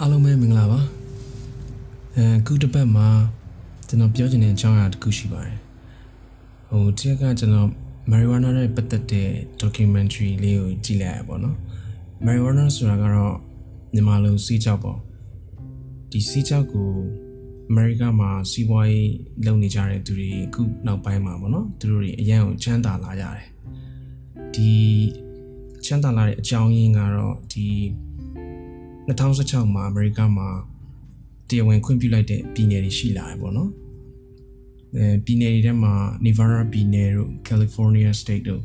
အားလုံးပဲမင်္ဂလာပါအဲခုတစ်ပတ်မှာကျွန်တော်ပြောချင်တဲ့အကြောင်းအရာတစ်ခုရှိပါတယ်ဟိုတရက်ကကျွန်တော် marijuana နဲ့ပတ်သက်တဲ့ documentary လေးကိုကြည့်လိုက်ရပါတော့ marijuana ဆိုတာကတော့မြန်မာလိုစီးကြောက်ပေါ့ဒီစီးကြောက်ကိုအမေရိကမှာစီးပွားရေးလုပ်နေကြတဲ့သူတွေအခုနောက်ပိုင်းမှာပေါ့နော်သူတို့တွေအရန်ကိုချမ်းသာလာကြတယ်ဒီချမ်းသာလာတဲ့အကြောင်းရင်းကတော့ဒီ 2016မှာအမေရိကမှာတရားဝင်ခွင့်ပြုလိုက်တဲ့ပြည်နယ်တွေရှိလာတယ်ပေါ့နော်အဲပြည်နယ်တွေထဲမှာ Nevada ပြည်နယ်တို့ California State တို့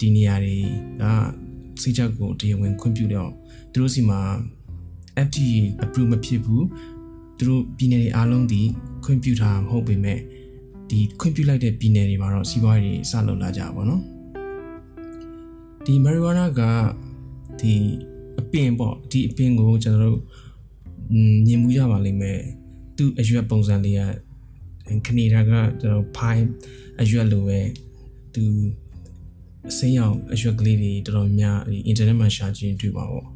ဒီနေရာတွေကစိတ်ချက်ကိုတရားဝင်ခွင့်ပြုတော့သူတို့စီမှာ FDA approve မဖြစ်ဘူးသူတို့ပြည်နယ်တွေအားလုံးဒီခွင့်ပြုထားမဟုတ်ပေမဲ့ဒီခွင့်ပြုလိုက်တဲ့ပြည်နယ်တွေမှာတော့စီးပွားရေးစလုပ်လာကြပါတော့ဒီ marijuana ကဒီ အပင်ပေါ့ဒီအပင်ကိုကျွန်တော်တို့မြင်မှုရပါလိမ့်မယ်သူအရွက်ပုံစံလေးကကနေဒါကကျွန်တော်ဖိုင်းအရွက်လိုပဲသူအစိမ်းရောင်အရွက်ကလေးတွေတော်တော်များဒီ internet မှာရှာကြည့်တွေ့ပါပေါ့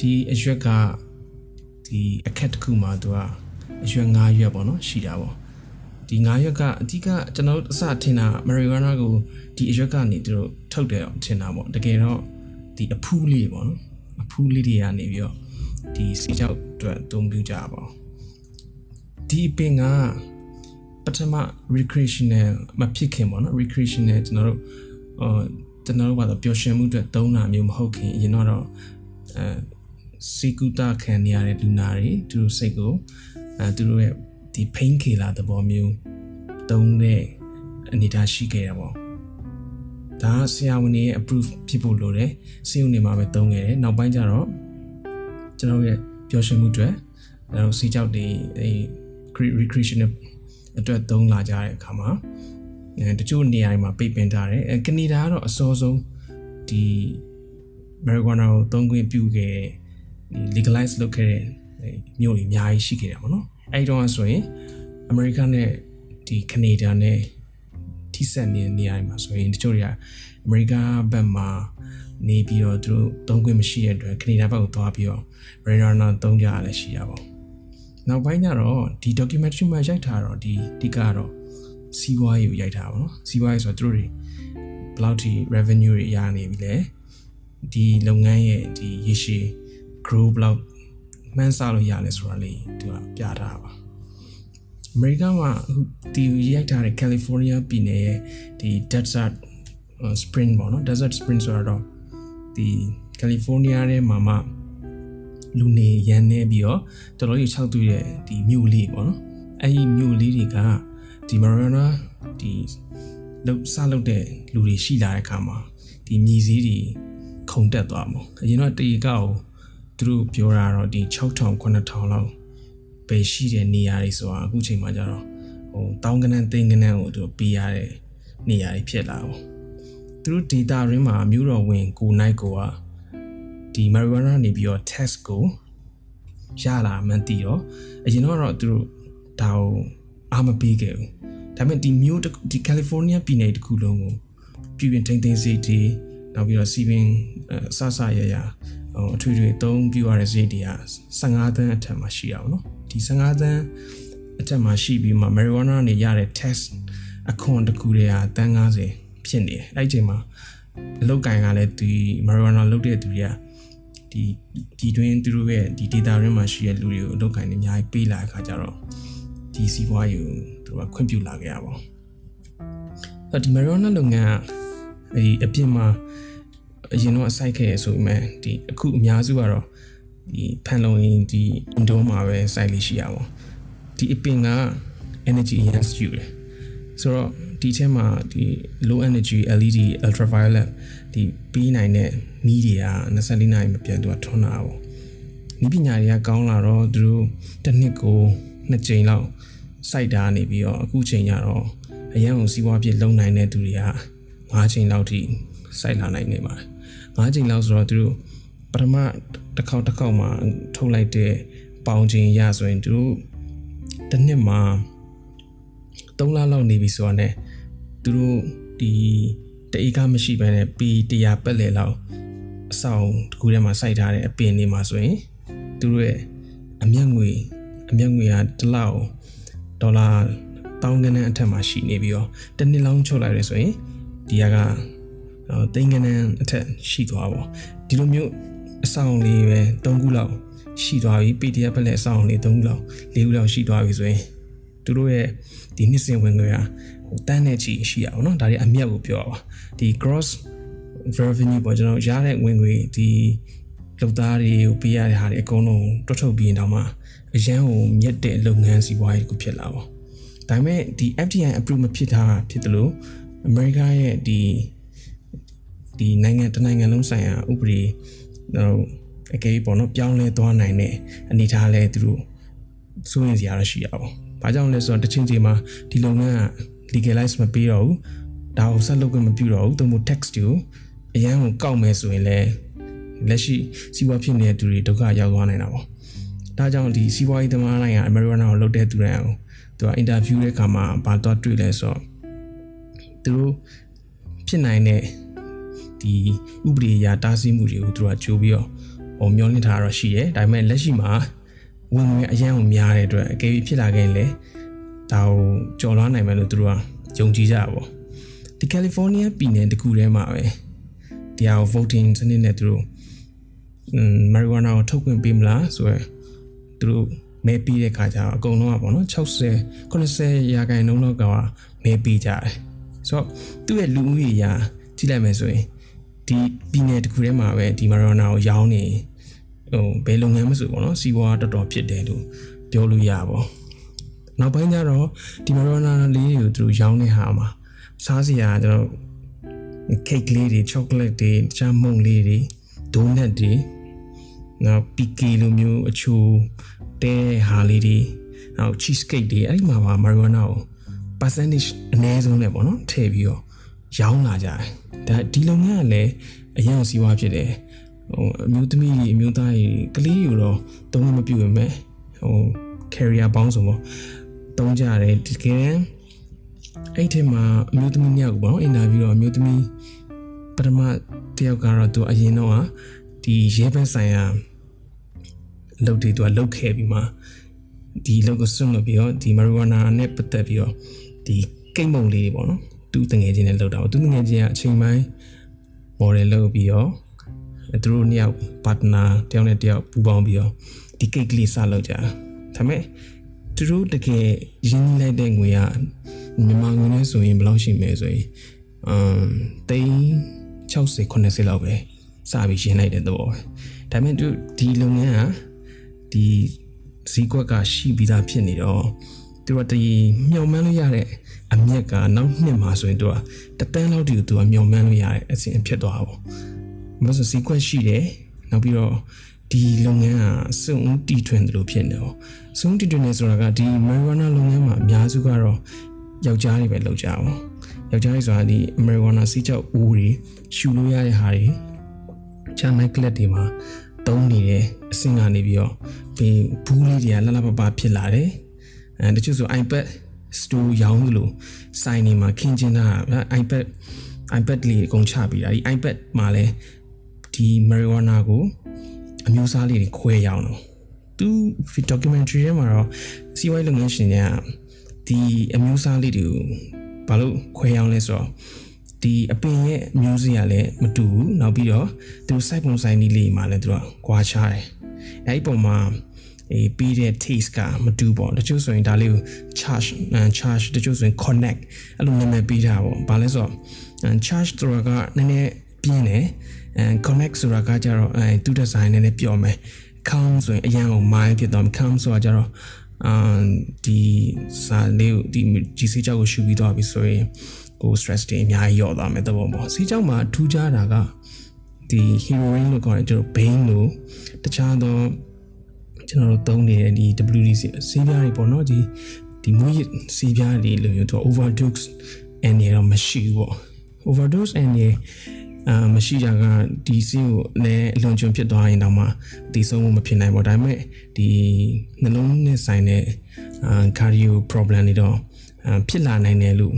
ဒီအရွက်ကဒီအခက်တစ်ခုမှာသူကအရွက်၅ရွက်ပေါ့နော်ရှိတာပေါ့ဒီ၅ရွက်ကအဓိကကျွန်တော်အစထင်တာ marijuana ကိုဒီအရွက်ကနေသူတို့ထုတ်တယ်ထင်တာပေါ့တကယ်တော့ဒီအဖူးလေးပေါ့နော် အဖူးလေးတွေကနေပြီးတော့ဒီစီချောက်အတွက်အသုံးပြုကြပါဒီပင်ကပထမ recreational မဖြစ်ခင်ပေါ့နော် recreational ကျွန်တော်တို့ဟိုကျွန်တော်တို့ကတော့ပျော်ရွှင်မှုအတွက်သုံးတာမျိုးမဟုတ်ခင်အရင်တော့အဲစီကူတာခံနေရတဲ့လူနာတွေသူတို့စိတ်ကိုအဲသူတို့ရဲ့ဒီ pain killer သဘောမျိုးသုံးတဲ့အနေအထားရှိခဲ့တာပေါ့ ဒါဆရာဝန်တွေရဲ့ approve ဖြစ်ဖို့လိုတယ်စေုံနေမှာပဲသုံးခဲ့တယ်နောက်ပိုင်းကျတော့ကျွန်တော်ရဲ့ပျော်ရွှင်မှုအတွက်အဲတော့စီကြောက်တွေအဲ recreational အတွက်သုံးလာကြတဲ့အခါမှာအဲတချို့နေရာတွေမှာပိတ်ပင်ထားတယ်အဲကနေဒါကတော့အစောဆုံးဒီ marijuana ကိုသုံးခွင့်ပြုခဲ့ဒီ legalize လုပ်ခဲ့တဲ့မြို့တွေအများကြီးရှိခဲ့တယ်ပေါ့နော်အဲဒီတော့ဆိုရင် America နဲ့ဒီကနေဒါနဲ့ ထိစပ်နေတဲ့နေရာတွေမှာဆိုရင်တချို့တွေကအမေရိကဘက်မှာနေပြီးတော့သူတို့သုံးခွင့်မရှိတဲ့အတွက်ကနေဒါဘက်ကိုသွားပြီးတော့ marijuana သုံးကြရလဲရှိရပါဘူးနောက်ပိုင်းကျတော့ဒီ documentary မှာရိုက်ထားတော့ဒီဒီကတော့စီးပွားရေးကိုရိုက်ထားပါတော့စီးပွားရေးဆိုတော့သူတို့တွေဘယ်လောက်ထိ revenue တွေရနေပြီလဲဒီလုပ်ငန်းရဲ့ဒီရေရှည် grow ဘယ်လောက်မှန်းဆလို့ရလဲဆိုတာလေးသူကပြထားပါ အမေရိကန်မှာအခုဒီရိုက်ထားတဲ့ California ပြည်နယ်ရဲ့ဒီ desert spring ပေါ့နော် desert spring ဆိုတော့ဒီ California ထဲမှာမှလူနေရန်နေပြီးတော့တော်တော်ကြီး၆သူရဲ့ဒီမြို့လေးပေါ့နော်အဲ့ဒီမြို့လေးတွေကဒီ Mariana ဒီလောက်စလုပ်တဲ့လူတွေရှိလာတဲ့အခါမှာဒီမြေစည်းတွေခုန်တက်သွားမှာအရင်တော့တရေကောက်သူတို့ပြောတာတော့ဒီ6000 9000လောက် ပဲရှိတဲ့နေရာတွေဆိုတာအခုချိန်မှာကျတော့ဟိုတောင်းကနန်းသိန်းကနန်းကိုသူပေးရတဲ့နေရာတွေဖြစ်လာအောင်သူတို့ data ရင်းမှာမြို့တော်ဝင်ကိုနိုင်ကိုကဒီ marijuana နေပြီးတော့ test ကိုရလာမှန်းသိတော့အရင်တော့သူတို့ဒါကိုအားမပေးခဲ့ဘူးဒါပေမဲ့ဒီမြို့ဒီ California ပြည်နယ်တစ်ခုလုံးကိုပြည်ပင်ထိန်သိမ်းစိတ်တွေနောက်ပြီးတော့စီပင်အဆဆရရဟိုအထွေထွေအသုံးပြုရတဲ့စိတ်တွေက15သန်းအထက်မှာရှိရအောင်နော် ဒီ15သန်းအထက်မှာရှိပြီးမှ marijuana နေရတဲ့ test အခွန်တစ်ခုတည်းဟာတန်း90ဖြစ်နေတယ်အဲ့ဒီချိန်မှာအလုတ်ကင်ကလည်းဒီ marijuana လုပ်တဲ့သူတွေကဒီဒီတွင်သူတို့ရဲ့ဒီ data ရင်းမှာရှိတဲ့လူတွေကိုအလုတ်ကင်တွေအများကြီးပေးလာတဲ့အခါကျတော့ဒီစီးပွားရေးကိုသူကခွင့်ပြုလာခဲ့ရပါဘူး။အဲဒီ marijuana လုပ်ငန်းကဒီအပြင်မှာအရင်တော့အစိုက်ခဲ့ရဆိုပေမဲ့ဒီအခုအများစုကတော့ ဒီဖန်လုံရင်ဒီ indoor မှာပဲစိုက်လို့ရှိရပါဘူး။ဒီအပင်က energy ရန်ယူတယ်။ဆိုတော့ဒီထဲမှာဒီ low energy LED ultraviolet ဒီပြီးနိုင်တဲ့မီးတွေက24နာရီမပြတ်သူကထွန်းတာပေါ့။ဤပညာတွေကကောင်းလာတော့သူတို့တစ်နှစ်ကိုနှစ်ကြိမ်လောက်စိုက်တာနေပြီးတော့အခုချိန်ကျတော့အရန်ကိုစီးပွားဖြစ်လုံနိုင်တဲ့သူတွေက၅ချိန်လောက်ထိစိုက်လာနိုင်နေပါတယ်၅ချိန်လောက်ဆိုတော့သူတို့ပထမ တစ်ခေါက်တစ်ခေါက်မှာထုတ်လိုက်တဲ့ပေါင်ချိန်ရဆိုရင်သူတို့တစ်နှစ်မှာ3လလောက်နေပြီဆိုတော့ ਨੇ သူတို့ဒီတအေးကမရှိဘဲနဲ့ပီ100ပတ်လည်လောက်အဆောင်တကူထဲမှာစိုက်ထားတဲ့အပင်တွေမှာဆိုရင်သူတို့ရဲ့အမျက်ငွေအမျက်ငွေကတစ်လောက်ဒေါ်လာတောင်းကနန်းအထက်မှာရှိနေပြီးတော့တစ်နှစ်လုံးချုပ်လိုက်ရဆိုရင်ဒီကတိန်ကနန်းအထက်ရှိသွားပါဒီလိုမျိုး အဆောင်လေးပဲ၃ခုလောက်ရှိသွားပြီ PDF ပဲလည်းအဆောင်လေး၃ခုလောက်၄ခုလောက်ရှိသွားပြီဆိုရင်သူတို့ရဲ့ဒီနှစ်စဉ်ဝင်ငွေကဟိုတန်းတဲ့ချီရှိရအောင်เนาะဒါတွေအမြတ်ကိုပြောပါဒီ gross revenue ပေါ့ကျွန်တော်ရတဲ့ဝင်ငွေဒီလုပ်သားတွေကိုပေးရတဲ့ဟာတွေအကုန်လုံးတွတ်ထုတ်ပြီးရင်တော့မှအရန်ကိုမြက်တဲ့လုပ်ငန်းစီးပွားရေးကိုဖြစ်လာပါဒါပေမဲ့ဒီ FDI approve မဖြစ်တာဖြစ်တယ်လို့အမေရိကရဲ့ဒီဒီနိုင်ငံတနိုင်ငံလုံးဆိုင်ရာဥပဒေ ဟိုအကေပေါ့နော်ပြောင်းလဲသွားနိုင်တဲ့အနေအထားလဲသူတို့စိုးရင်စရာရှိရပါဘူး။ဘာကြောင့်လဲဆိုတော့တချင်းချင်းမှာဒီလုပ်ငန်းက legalize မပေးတော့ဘူး။ဒါကိုဆက်လုပ်ခွင့်မပြုတော့ဘူး။သူတို့ text ကိုအရန်ကိုကောက်မယ်ဆိုရင်လည်းလက်ရှိစီးပွားဖြစ်နေတဲ့သူတွေဒုက္ခရောက်သွားနိုင်တာပေါ့။ဒါကြောင့်ဒီစီးပွားရေးသမားတိုင်းကအမေရိကန်ကိုလုပ်တဲ့သူတွေအောင်သူကအင်တာဗျူးတဲ့အခါမှာဘာတော့တွေ့လဲဆိုတော့သူတို့ဖြစ်နိုင်တဲ့ ဒီဥပဒေအရတားဆီးမှုတွေကိုသူတို့ကကြိုးပြီးတော့ဟိုမျောလင့်ထားတော့ရှိရဲဒါပေမဲ့လက်ရှိမှာဝင်ဝင်အရန်ကိုများတဲ့အတွက်အကယ်၍ဖြစ်လာခဲ့ရင်လေဒါကိုကြော်လွှားနိုင်မယ်လို့သူတို့ကယုံကြည်ကြပါဘောဒီကယ်လီဖိုးနီးယားပြည်နယ်တခုထဲမှာပဲဒီဟာကို voting စနစ်နဲ့သူတို့อืม marijuana ကိုထုတ်ခွင့်ပေးမလားဆိုရယ်သူတို့မဲပြီးတဲ့ခါကျတော့အကုန်လုံးကပေါ့နော်60 90ရာခိုင်နှုန်းလောက်ကမဲပြီးကြတယ်ဆိုတော့သူ့ရဲ့လူဦးရေရာကြည့်လိုက်မယ်ဆိုရင် ဒီပြည်နယ်တစ်ခုထဲမှာပဲဒီမာရိုနာကိုရောင်းနေဟိုဘယ်လုပ်ငန်းမဆိုပေါ့နော်စီးပွားတော်တော်ဖြစ်တယ်လို့ပြောလို့ရပါနောက်ပိုင်းကျတော့ဒီမာရိုနာလေးတွေကိုသူတို့ရောင်းနေဟာမှာစားစရာကျွန်တော် cake လေးတွေ chocolate တွေတခြားမုန့်လေးတွေ donut တွေနောက် PK လိုမျိုးအချိုတဲဟာလေးတွေနောက် cheese cake တွေအဲ့ဒီမှာပါ marijuana ကို percentage အနည်းဆုံးနဲ့ပေါ့နော်ထည့်ပြီးတော့ ရောင်းလာကြတယ်ဒါဒီလုပ်ငန်းကလည်းအရင်စီးပွားဖြစ်တယ်ဟိုအမျိုးသမီးကြီးအမျိုးသားကြီးကလေးယူတော့တုံးမပြုတ်ရမယ်ဟို carrier ပေါင်းစုံပေါ့တုံးကြတယ်ဒီကဲအဲ့ဒီမှာအမျိုးသမီးညောက်ပေါ့အင်တာဗျူးတော့အမျိုးသမီးပထမတယောက်ကတော့သူအရင်တော့ဒီရဲဘက်ဆိုင်ရာလုပ်တွေသူကလုပ်ခဲ့ပြီးမှဒီလုပ်ကိုစွန့်လို့ပြီးတော့ဒီ marijuana နဲ့ပတ်သက်ပြီးတော့ဒီကိတ်မုံလေးပေါ့နော် သူတငယ်ချင်းနဲ့လောက်တာပေါ့သူတငယ်ချင်းကအချိန်ပိုင်း model လုပ်ပြီးတော့သူတို့နှစ်ယောက် partner တယောက်နဲ့တယောက်ပူးပေါင်းပြီးတော့ဒီ cake ကလေးစလုပ်ကြဒါပေမဲ့သူတို့တကယ်ရင်းနှီးလိုက်တဲ့ငွေကမြန်မာငွေနဲ့ဆိုရင်ဘယ်လောက်ရှိမလဲဆိုရင်အမ်တိန်60 90လောက်ပဲစပြီးရှင်းလိုက်တဲ့သဘောပဲဒါပေမဲ့သူဒီလုပ်ငန်းကဒီဈေးကွက်ကရှိပြီးသားဖြစ်နေတော့သူကတည်မျှော်မှန်းလို့ရတဲ့ အမြက်ကနောက်နှစ်မှာဆိုရင်သူကတတန်းလောက်တည်းသူကမျှော်မှန်းလို့ရတဲ့အစဉ်ဖြစ်သွားပါဘူး။ဘာလို့ဈေးကွက်ရှိတယ်နောက်ပြီးတော့ဒီလုပ်ငန်းကစုံတီထွင်တယ်လို့ဖြစ်နေတော့စုံတီထွင်နေဆိုတာကဒီ marijuana လုပ်ငန်းမှာအများစုကတော့ယောက်ျားတွေပဲလုပ်ကြအောင်ယောက်ျားတွေဆိုတာဒီ marijuana စီးကြောက်ဦးတွေရှူလို့ရတဲ့ဟာတွေချမ်းမိုက်ကလက်တွေမှာတုံးနေတယ်အဆင့်ကနေပြီးတော့ဒီဘူးလေးတွေကလှလှပပဖြစ်လာတယ်အဲတချို့ဆို iPad store ရောင်းလို့စိုင်းနေမှာခင်းကျင်းတာ iPad iPad လေးအကုန်ချပြီးတာဒီ iPad မှာလဲဒီ marijuana ကိုအမျိုးအစားလေးတွေခွဲရောင်းတော့သူ documentary ထဲမှာတော့စီးပွားရေးလုပ်ငန်းရှင်တွေကဒီအမျိုးအစားလေးတွေကိုဘာလို့ခွဲရောင်းလဲဆိုတော့ဒီအပင်ရဲ့မျိုးစေ့ကလည်းမတူဘူးနောက်ပြီးတော့သူစိုက်ပုံစိုက်နည်းလေးမှာလည်းသူကကွာခြားတယ်အဲဒီပုံမှာ အေးပြီးတဲ့ taste ကမတူပေါ့တချို့ဆိုရင်ဒါလေးကို charge charge တချို့ဆိုရင် connect အဲ့လိုနာမည်ပေးတာပေါ့ဘာလဲဆိုတော့ charge ဆိုတာကနည်းနည်းပြင်းတယ်အဲ connect ဆိုတာကကြတော့အဲသူ့ design နည်းနည်းပြောမယ် calm ဆိုရင်အရန်ကို mind ဖြစ်သွားမယ် calm ဆိုတာကြတော့အာဒီစာလေးကိုဒီဒီစေးကြောက်ကိုရှူပြီးတော့ပြီဆိုရင်ကို stress တွေအများကြီးရော့သွားမယ်တဘောပေါ့စေးကြောက်မှာထူးခြားတာကဒီ heroin လို့ခေါ်တဲ့ကျွန်တော် bane လို့တခြားသော ကျွန်တော်တို့သုံးနေတဲ့ဒီ WDC ဆေးပြားတွေပေါ့နော်ဒီဒီမွေးရဆေးပြားတွေလို့ပြော overdose အနေတော့မရှိဘူးပေါ့ overdose အနေအာမရှိကြကဒီဆေးကိုလည်းအလွန်ကျွံဖြစ်သွားရင်တော့မှဒီဆုံးမဖြစ်နိုင်ပါဒါပေမဲ့ဒီနှလုံးနဲ့ဆိုင်တဲ့အာ cardio problem တွေတော့ဖြစ်လာနိုင်တယ်လို့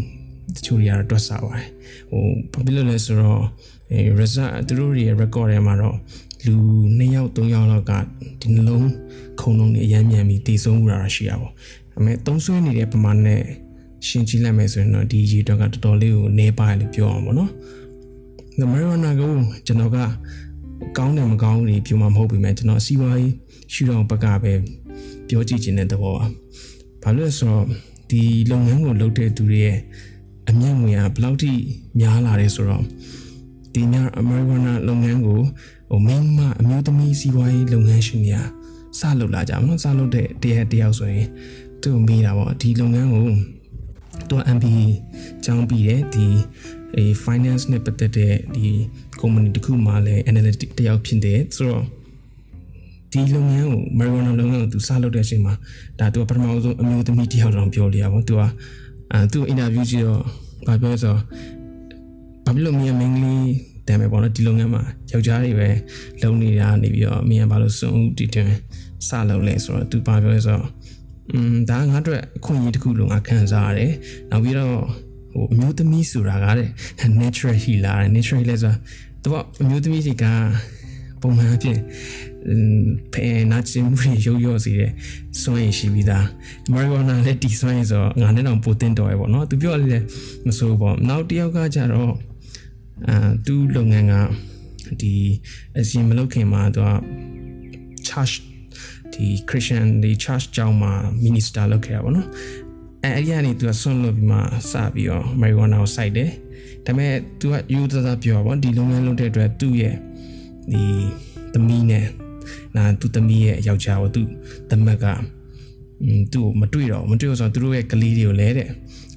တချို့တွေကတော့တွက်ဆပါတယ်ဟိုဘာဖြစ်လို့လဲဆိုတော့အဲ result သူတို့ရဲ့ record ထဲမှာတော့ဒီ လူ2ယောက်3ယောက်လောက်ကဒီနှလုံးခုံလုံးနဲ့အရမ်းမြန်ပြီးတည်ဆုံးမှုတာရှိရပါဘူး။ဒါပေမဲ့သုံးဆွဲနေတဲ့ပမာဏနဲ့ရှင်းကြည့်လိုက်မယ်ဆိုရင်တော့ဒီရေတော့ကတော်တော်လေးကိုနေပါလို့ပြောအောင်ပေါ့နော်။ဒါမရီဝနာကိုကျွန်တော်ကကောင်းတယ်မကောင်းဘူးတွေပြောမှာမဟုတ်ပေမဲ့ကျွန်တော်စီးပွားရေးရှုထောင့်ဘက်ကပဲပြောကြည့်ခြင်းတဲ့သဘောပါ။ဘာလို့လဲဆိုတော့ဒီလုပ်ငန်းကိုလုပ်တဲ့သူတွေရဲ့အမြတ်ငွေကဘယ်လောက်ထိများလာတယ်ဆိုတော့ဒီညအမေရိကန်လုပ်ငန်းကို ဟိုမိန်းမအမျိုးသမီးစီးပွားရေးလုပ်ငန်းရှင်တွေကစလုပ်လာကြမှာနော်စလုပ်တဲ့တရက်တယောက်ဆိုရင်သူ့မိတာပေါ့ဒီလုပ်ငန်းကိုသူက MBA ကျောင်းပြီးတယ်ဒီအဲ finance နဲ့ပတ်သက်တဲ့ဒီ company တခုမှလည်း analytic တယောက်ဖြစ်တယ်ဆိုတော့ဒီလုပ်ငန်းကို marijuana လုပ်ငန်းကိုသူစလုပ်တဲ့အချိန်မှာဒါသူကပထမဆုံးအမျိုးသမီးတယောက်တောင်ပြောလိုက်ရပါဘူးသူကအဲသူ့ interview ကြည့်တော့ဘာပြောဆိုဘာဖြစ်လို့မြန်မင်းကလေး တမ်းပဲပေါ့နော်ဒီလုပ်ငန်းမှာယောက်ျားတွေပဲလုံနေတာနေပြီးတော့မြန်ဘာလို့စွန့်ဦးတည်တွင်စလုပ်လဲဆိုတော့သူဘာပြောလဲဆိုတော့อืมဒါငါတို့အခွင့်အရေးတစ်ခုလုံးငါခံစားရတယ်နောက်ပြီးတော့ဟိုအမျိုးသမီးဆိုတာကတဲ့ natural healer natural healer ဆိုတာတော့အမျိုးသမီးတွေကပုံမှန်အဖြစ်ဖဲနာချင်မှုတွေရုပ်ရော့စေတဲ့စွမ်းရည်ရှိပြီးသားမာရီဝါနာလည်းဒီစွမ်းရည်ဆိုတော့ငါနဲ့တော့ပိုတင်တော်ရပေါ့နော်သူပြောလည်းမဆိုးပေါ့နောက်တစ်ယောက်ကကြတော့ အာသူ့လုပ်ငန်းကဒီအစီမလုပ်ခင်မှာသူက church ဒီ Christian ဒီ church ကျောင်းမှာ minister လုပ်ခဲ့တာပေါ့နော်အဲအဲ့ဒီကနေသူကဆွန့်လွတ်ပြီးမှစပြီးတော့ marijuana ကိုစိုက်တယ်ဒါပေမဲ့သူကယူသသာပြောပါဒီလုပ်ငန်းလုပ်တဲ့အတွက်သူ့ရဲ့ဒီသမီးနဲ့နာသူသမီးရဲ့ယောက်ျားကိုသူသမက်ကသူ့ကိုမတွေ့တော့မတွေ့တော့ဆိုတော့သူတို့ရဲ့ကလေးတွေကိုလဲတဲ့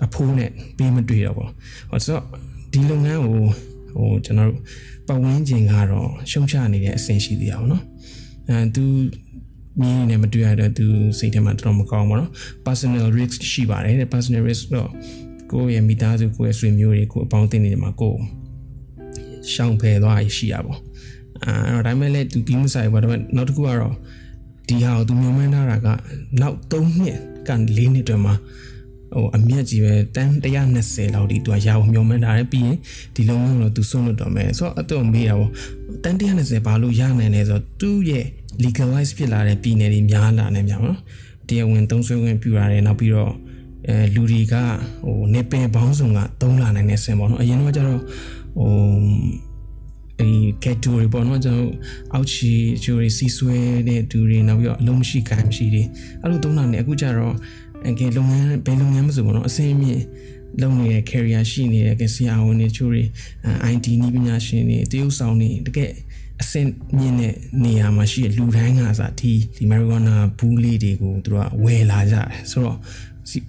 အဖိုးနဲ့ပေးမတွေ့တော့ပေါ့ဟောဆိုတော့ ဒီလုပ်ငန်းကိုဟိုကျွန်တော်တို့ပတ်ဝန်းကျင်ကတော့ရှုံချနေတဲ့အဆင်ရှိသေးတာပေါ့နော်အဲသူမြင်နေမတွေ့ရတဲ့သူစိတ်ထဲမှာတော်တော်မကောင်းပါတော့ personal risk ရှိပါတယ်တဲ့ personal risk တော့ကိုယ့်ရဲ့မိသားစုကိုယ့်ရဲ့ဆွေမျိုးတွေကိုအပေါင်းအသင်းတွေမှာကိုယ်ရှောင်ဖယ်သွားရရှိရပါအဲအဲ့တော့ဒါမဲ့လည်းသူကင်းမဆိုင်ပါဒါပေမဲ့နောက်တစ်ခုကတော့ဒီဟာကိုသူမျှော်မှန်းထားတာကနောက်3နှစ်က4နှစ်တွင်မှာ ဟိုအမြက်ကြီးပဲတန်း120လောက်ဒီသူကရာကိုမျှော်မှန်းထားတယ်ပြီးရင်ဒီလုံးလုံးတော့သူစွန့်လွတ်တော့မယ်ဆိုတော့အတော့မေးတာပေါ့တန်း120ဘာလို့ရနိုင်လဲဆိုတော့သူ့ရဲ့ legalize ဖြစ်လာတဲ့ပြည်နယ်တွေများလာနေမြောင်နော်တရားဝင်သုံးစွဲခွင့်ပြုရတယ်နောက်ပြီးတော့အဲလူတွေကဟိုနေပင်ဘောင်းဆောင်ကသုံးလာနိုင်တဲ့ဆင်ပေါ့နော်အရင်တော့ကျတော့ဟိုအဲကက်တူတွေပေါ့နော်ကျွန်တော်အောက်ချီကျိုးတွေစီဆွဲတဲ့သူတွေနောက်ပြီးတော့အလုံးမရှိခိုင်မရှိတွေအဲ့လိုသုံးလာနေအခုကျတော့ အကယ်လုပ်ငန်းဘယ်လုပ်ငန်းမဆိုပေါ့နော်အစင်းမြင့်လုပ်နေတဲ့ career ရှိနေတဲ့ကဆရာဝန်တွေချိုးတွေ IT နည်းပညာရှင်တွေတရုပ်ဆောင်တွေတကယ်အဆင့်မြင့်တဲ့နေရာမှာရှိတဲ့လူတိုင်းကစားဒီဒီ marijuana ဘူးလေးတွေကိုသူတို့ကဝယ်လာကြတယ်ဆိုတော့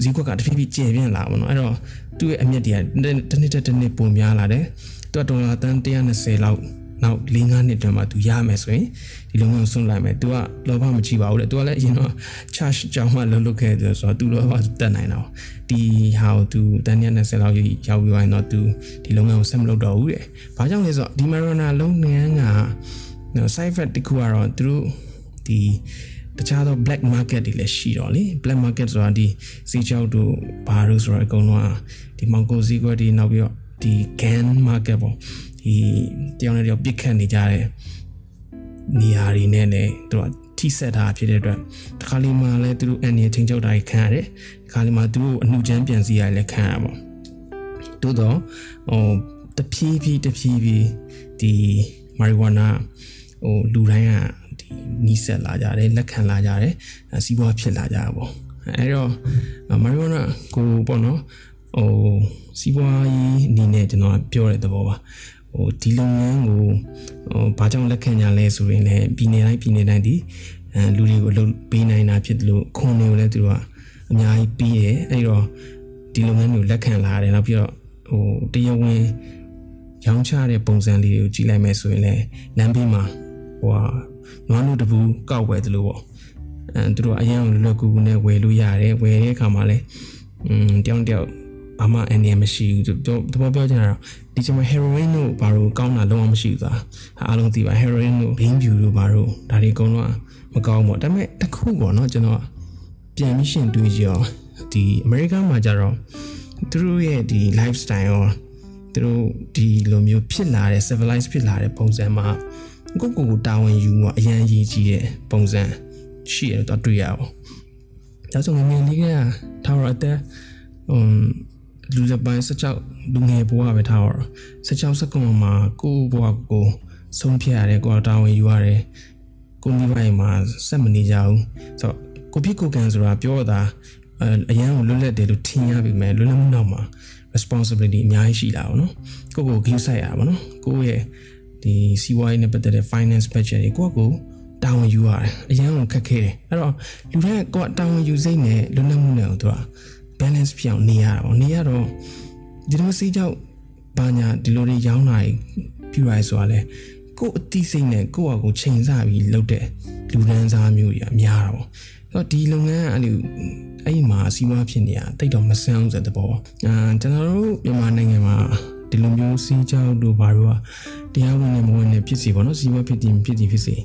ဈေးကွက်ကတဖြည်းဖြည်းကျယ်ပြန့်လာပါတော့အဲ့တော့သူ့ရဲ့အမြင့်တွေကတစ်နှစ်တစ်နှစ်ပုံများလာတယ်သူကဒေါ်လာတန်း120လောက် နောက်၄၅နှစ်တွင်မှသူရမယ်ဆိုရင်ဒီလုံးဝဆွန့်လိုက်မယ်။ तू ကလောဘမကြည့်ပါဘူးလေ။ तू ကလည်းအရင်တော့ charge ကြောင်းမှလှုပ်လှုပ်ခဲ့တယ်ဆိုတော့ तू လောဘတက်နိုင်တော့ဒီဟာကို तू တန်း120လောက်ရောက်ပြီးရင်တော့ तू ဒီလုံးဝကိုဆက်မလုပ်တော့ဘူးတဲ့။ဘာကြောင့်လဲဆိုတော့ဒီ marijuana လုံးငန်းက side effect တခုကတော့သူတို့ဒီတခြားသော black market တွေလည်းရှိတော့လေ black market ဆိုတာဒီစီချောက်တို့ဘာလို့ဆိုတော့အကုန်လုံးကဒီမောင်ကိုစီကွက်ဒီနောက်ပြီးတော့ ဒီ can market ပေါ့ဒီတယောက်နဲ့တယောက်ပြစ်ခတ်နေကြတဲ့နေရာတွေနဲ့လည်းသူကထိဆက်တာဖြစ်တဲ့အတွက်တခါလေးမှလည်းသူတို့အန်ရချင်းချုပ်တာခံရတယ်တခါလေးမှသူတို့အနှုချမ်းပြန်စီရလည်းခံရပါတိုးတော့ဟိုတဖြည်းဖြည်းတဖြည်းဖြည်းဒီမာရီဝါနာဟိုလူတိုင်းကဒီနီးစက်လာကြတယ်လက်ခံလာကြတယ်စီးပွားဖြစ်လာကြတာပေါ့အဲ့တော့မာရီဝါနာကိုပေါ့နော်ဟို စီးပွားရေးအနေနဲ့ကျွန်တော်ပြောတဲ့သဘောပါဟိုဒီလုပ်ငန်းကိုဟိုဘာကြောင့်လက်ခံကြလဲဆိုရင်လည်းပြည်နယ်တိုင်းပြည်နယ်တိုင်းဒီအဲလူတွေကိုလုပ်ပေးနိုင်တာဖြစ်တယ်လို့ခွန်တွေကိုလည်းသူတို့ကအများကြီးပြီးတယ်အဲ့တော့ဒီလုပ်ငန်းကိုလက်ခံလာတယ်နောက်ပြီးတော့ဟိုတရားဝင်ရောင်းချတဲ့ပုံစံလေးတွေကိုကြည့်လိုက်မယ်ဆိုရင်လည်းလမ်းဘေးမှာဟိုဟာနွားနို့တပူကောက်ဝယ်တယ်လို့ပေါ့အဲသူတို့အရင်ကလွယ်လွယ်ကူကူနဲ့ဝယ်လို့ရတယ်ဝယ်တဲ့အခါမှာလည်းอืมတယောက်တယော က်ဘာမှအန်ရမရှိဘူးသူတဘောပြောချင်တာတော့ဒီချိန်မှာ heroin တို့ဘာလို့ကောင်းတာလုံးဝမရှိဘူးသားအားလုံးသိပါ heroin တို့ bean view တို့ဘာလို့ဒါတွေအကုန်လုံးမကောင်းဘူးဒါပေမဲ့တစ်ခုပေါ့နော်ကျွန်တော်ပြန်ပြီးရှင်းတွေးကြည့်အောင်ဒီ American မှာကြတော့သူတို့ရဲ့ဒီ lifestyle ရောသူတို့ဒီလိုမျိုးဖြစ်လာတဲ့ civilized ဖြစ်လာတဲ့ပုံစံမှာဟကိုကိုကိုတာဝန်ယူမှာအရန်ရေးကြီးတဲ့ပုံစံရှိရတော့တွေ့ရအောင်ဒါဆိုငငယ်လေးကထားရတဲ့ဟွန်း လူစပိုင်း16လူငယ်ဘဝပဲထားရ16စက္ကန့်မှာကိုဘဝကိုဆုံးဖြတ်ရတယ်ကိုတာဝန်ယူရတယ်ကိုမိဘမှာစက်မနေကြဘူးဆိုတော့ကိုဖြစ်ကိုကန်ဆိုတာပြောတာအရန်ကိုလွတ်လပ်တယ်လို့ထင်ရပြီမဲ့လွတ်လပ်မှုနောက်မှာ responsibility အများကြီးရှိလာပါတော့ကိုကို give ဆိုင်ရပါတော့ကိုရဲ့ဒီစီးပွားရေးနဲ့ပတ်သက်တဲ့ finance budget တွေကိုကိုတာဝန်ယူရတယ်အရန်ကိုခက်ခဲတယ်အဲ့တော့လူတိုင်းကိုတာဝန်ယူစိတ်နဲ့လွတ်လပ်မှုနဲ့သူက balance ဖြစ်အောင်နေရတာပေါ့နေရတော့ဒီလိုစိတ်ကြောက်ဘာညာဒီလိုတွေရောင်းတာပြရဆိုတာလဲကိုအတိစိတ်နဲ့ကိုယ့်အကိုချိန်ဆပြီးလုပ်တဲ့လူဒန်းစားမျိုးကြီးအများတာပေါ့ဆိုတော့ဒီလုပ်ငန်းအဲ့လိုအဲ့ဒီမှာစီးပွားဖြစ်နေတာတိတ်တော့မဆန်းဘူးဆိုတဲ့ဘောအာကျွန်တော်တို့မြန်မာနိုင်ငံမှာဒီလိုမျိုးစီးကြောက်တို့ဘာလို့တရားဝင်နေမဝင်နေဖြစ်စီပေါ့နော်စီးပွားဖြစ်တည်ဖြစ်တည်ဖြစ်စီ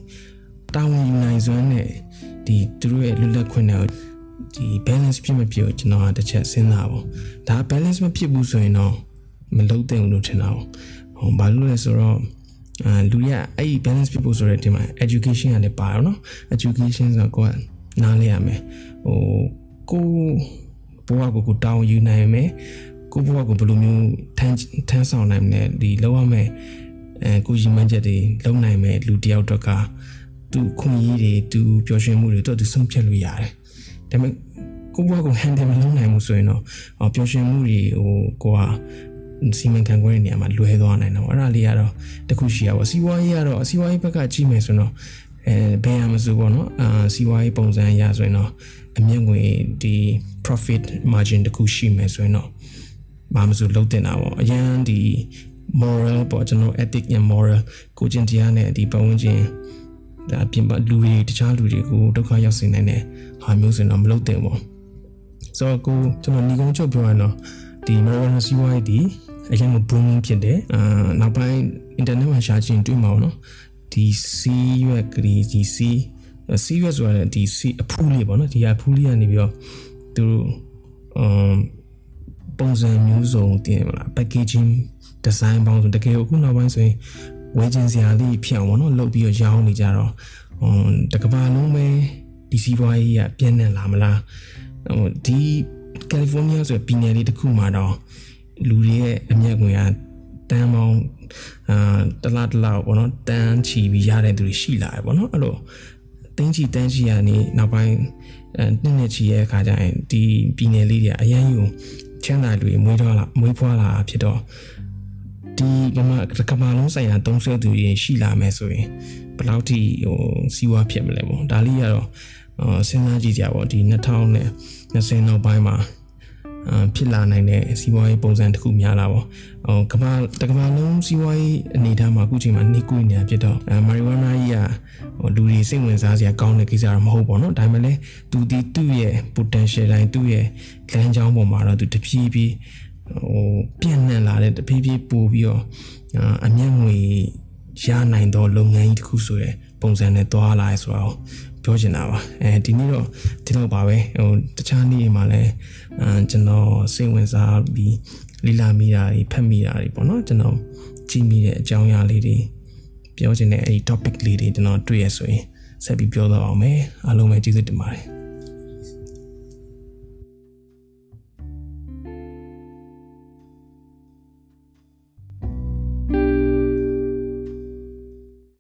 တာဝန်ယူနိုင်စွမ်းနဲ့ဒီသူတို့ရဲ့လွတ်လပ်ခွင့်နဲ့ ဒီ balance ဖြစ်မဖြစ်ကိုကျွန်တော်ကတစ်ချက်စဉ်းစားပါဒါ balance မဖြစ်ဘူးဆိုရင်တော့မလုပ်သင့်ဘူးလို့ထင်တာပေါ့ဟောဘာလို့လဲဆိုတော့အာလူရအဲ့ဒီ balance ဖြစ်ဖို့ဆိုတဲ့ဒီမှာ education ကလည်းပါတော့နော် education ဆိုတော့ကိုကနားလဲရမယ်ဟိုကိုဘဝကိုကိုတောင်းယူနိုင်မယ်ကိုဘဝကိုဘယ်လိုမျိုးထမ်းထမ်းဆောင်နိုင်မလဲဒီလောက်ရမယ်အဲကိုရီမန်းချက်တွေလုံနိုင်မယ်လူတယောက်တော့ကသူခွင့်ရည်တွေသူပျော်ရွှင်မှုတွေတော့သူဆုံးဖြတ်လို့ရတယ် ဒါပေမဲ့ကိုဘဝကို handle မလုပ်နိုင်ဘူးဆိုရင်တော့ပျော်ရွှင်မှုတွေဟိုကိုကစီမံခန့်ခွဲတဲ့နေရာမှာလွဲသွားနိုင်တော့အဲ့ဒါလေးကတော့တခုရှိရပါစီးပွားရေးကတော့စီးပွားရေးဘက်ကကြည့်မယ်ဆိုတော့အဲဘယ်ရမစိုးပေါ့နော်အာစီးပွားရေးပုံစံအရဆိုရင်တော့အမြင့်ငွေဒီ profit margin တခုရှိမယ်ဆိုရင်တော့ဘာမစိုးလုံးတင်တာပေါ့အရန်ဒီ moral ပေါ့ကျွန်တော် ethic and moral ကိုကျင့်တရားနဲ့ဒီပတ်ဝန်းကျင် ဒါပြင်ပလူတွေတခြားလူတွေကိုဒုက္ခရောက်စေနိုင်တဲ့ဟာမျိုးဆိုရင်တော့မလုပ်သင့်ဘူးဆိုတော့ကိုကျွန်တော်ညီကုန်းချုပ်ပြောရတော့ဒီ marijuana စီးပွားရေးဒီအရင်က booming ဖြစ်တယ်အာနောက်ပိုင်း internet မှာရှာကြည့်တွေ့မှာပေါ့နော်ဒီစီးရွက်ကလေးဒီစီးစီးရွက်ဆိုတာဒီစီးအဖူးလေးပေါ့နော်ဒီအဖူးလေးကနေပြီးတော့သူတို့အမ်ပုံစံမျိုးစုံတင်မလား packaging design ပေါင်းစုံတကယ်အခုနောက်ပိုင်းဆိုရင် ဝယ်ခြင်းစရာလေးဖြစ်အောင်ပေါ့နော်လုပ်ပြီးတော့ရောင်းနေကြတော့ဟိုတကဘာလုံးပဲဒီစီးပွားရေးကပြန့်နှံ့လာမလားဟိုဒီကယ်လီဖိုးနီးယားဆိုပြည်နယ်လေးတစ်ခုမှာတော့လူတွေရဲ့အမျက်ငွေကတန်းပေါင်းအာတလားတလားပေါ့နော်တန်းချီပြီးရတဲ့သူတွေရှိလာတယ်ပေါ့နော်အဲ့လိုတင်းချီတန်းချီရနေနောက်ပိုင်းအဲနှစ်နှစ်ချီရဲ့အခါကျရင်ဒီပြည်နယ်လေးတွေအရန်ယူချမ်းသာလူတွေမွေးတော့လာမွေးဖွားလာဖြစ်တော့ ဒီကမကမလုံးဆိုင်ရာသုံးဆွဲသူတွေရှိလာမယ်ဆိုရင်ဘယ်လောက်ထိဟိုစီးပွားဖြစ်မလဲပေါ့ဒါလေးကတော့စဉ်းစားကြည့်ကြပါဘောဒီ2020နောက်ပိုင်းမှာဖြစ်လာနိုင်တဲ့စီးပွားရေးပုံစံတစ်ခုများလာပေါ့ဟိုကမ္ဘာတကမ္ဘာလုံးစီးပွားရေးအနေအထားမှာအခုချိန်မှာနှိကွေးနေတာဖြစ်တော့မာရီဝါနာကြီးကဟိုလူတွေစိတ်ဝင်စားစရာကောင်းတဲ့ကိစ္စတော့မဟုတ်ပေါ့နော်ဒါပေမဲ့လည်းသူဒီသူ့ရဲ့ potential တိုင်းသူ့ရဲ့လမ်းကြောင်းပေါ်မှာတော့သူတဖြည်းဖြည်းဟိုပြန့်နှံ့လာ တဲ့တဖြည်းဖြည်းပို့ပြီးတော့အမျက်ငွေရနိုင်သောလုပ်ငန်းကြီးတစ်ခုဆိုရယ်ပုံစံနဲ့သွားလာရဆိုတော့ပြောချင်တာပါအဲဒီနေ့တော့ဒီတော့ပါပဲဟိုတခြားနေ့တွေမှာလည်းအဲကျွန်တော်စိတ်ဝင်စားပြီးလိလာမိတာတွေဖတ်မိတာတွေပေါ့နော်ကျွန်တော်ကြည့်မိတဲ့အကြောင်းအရာလေးတွေပြောချင်တဲ့အဲဒီ topic လေးတွေကျွန်တော်တွေ့ရဆိုရင်ဆက်ပြီးပြောတော့အောင်မယ်အားလုံးပဲကျေးဇူးတင်ပါတယ်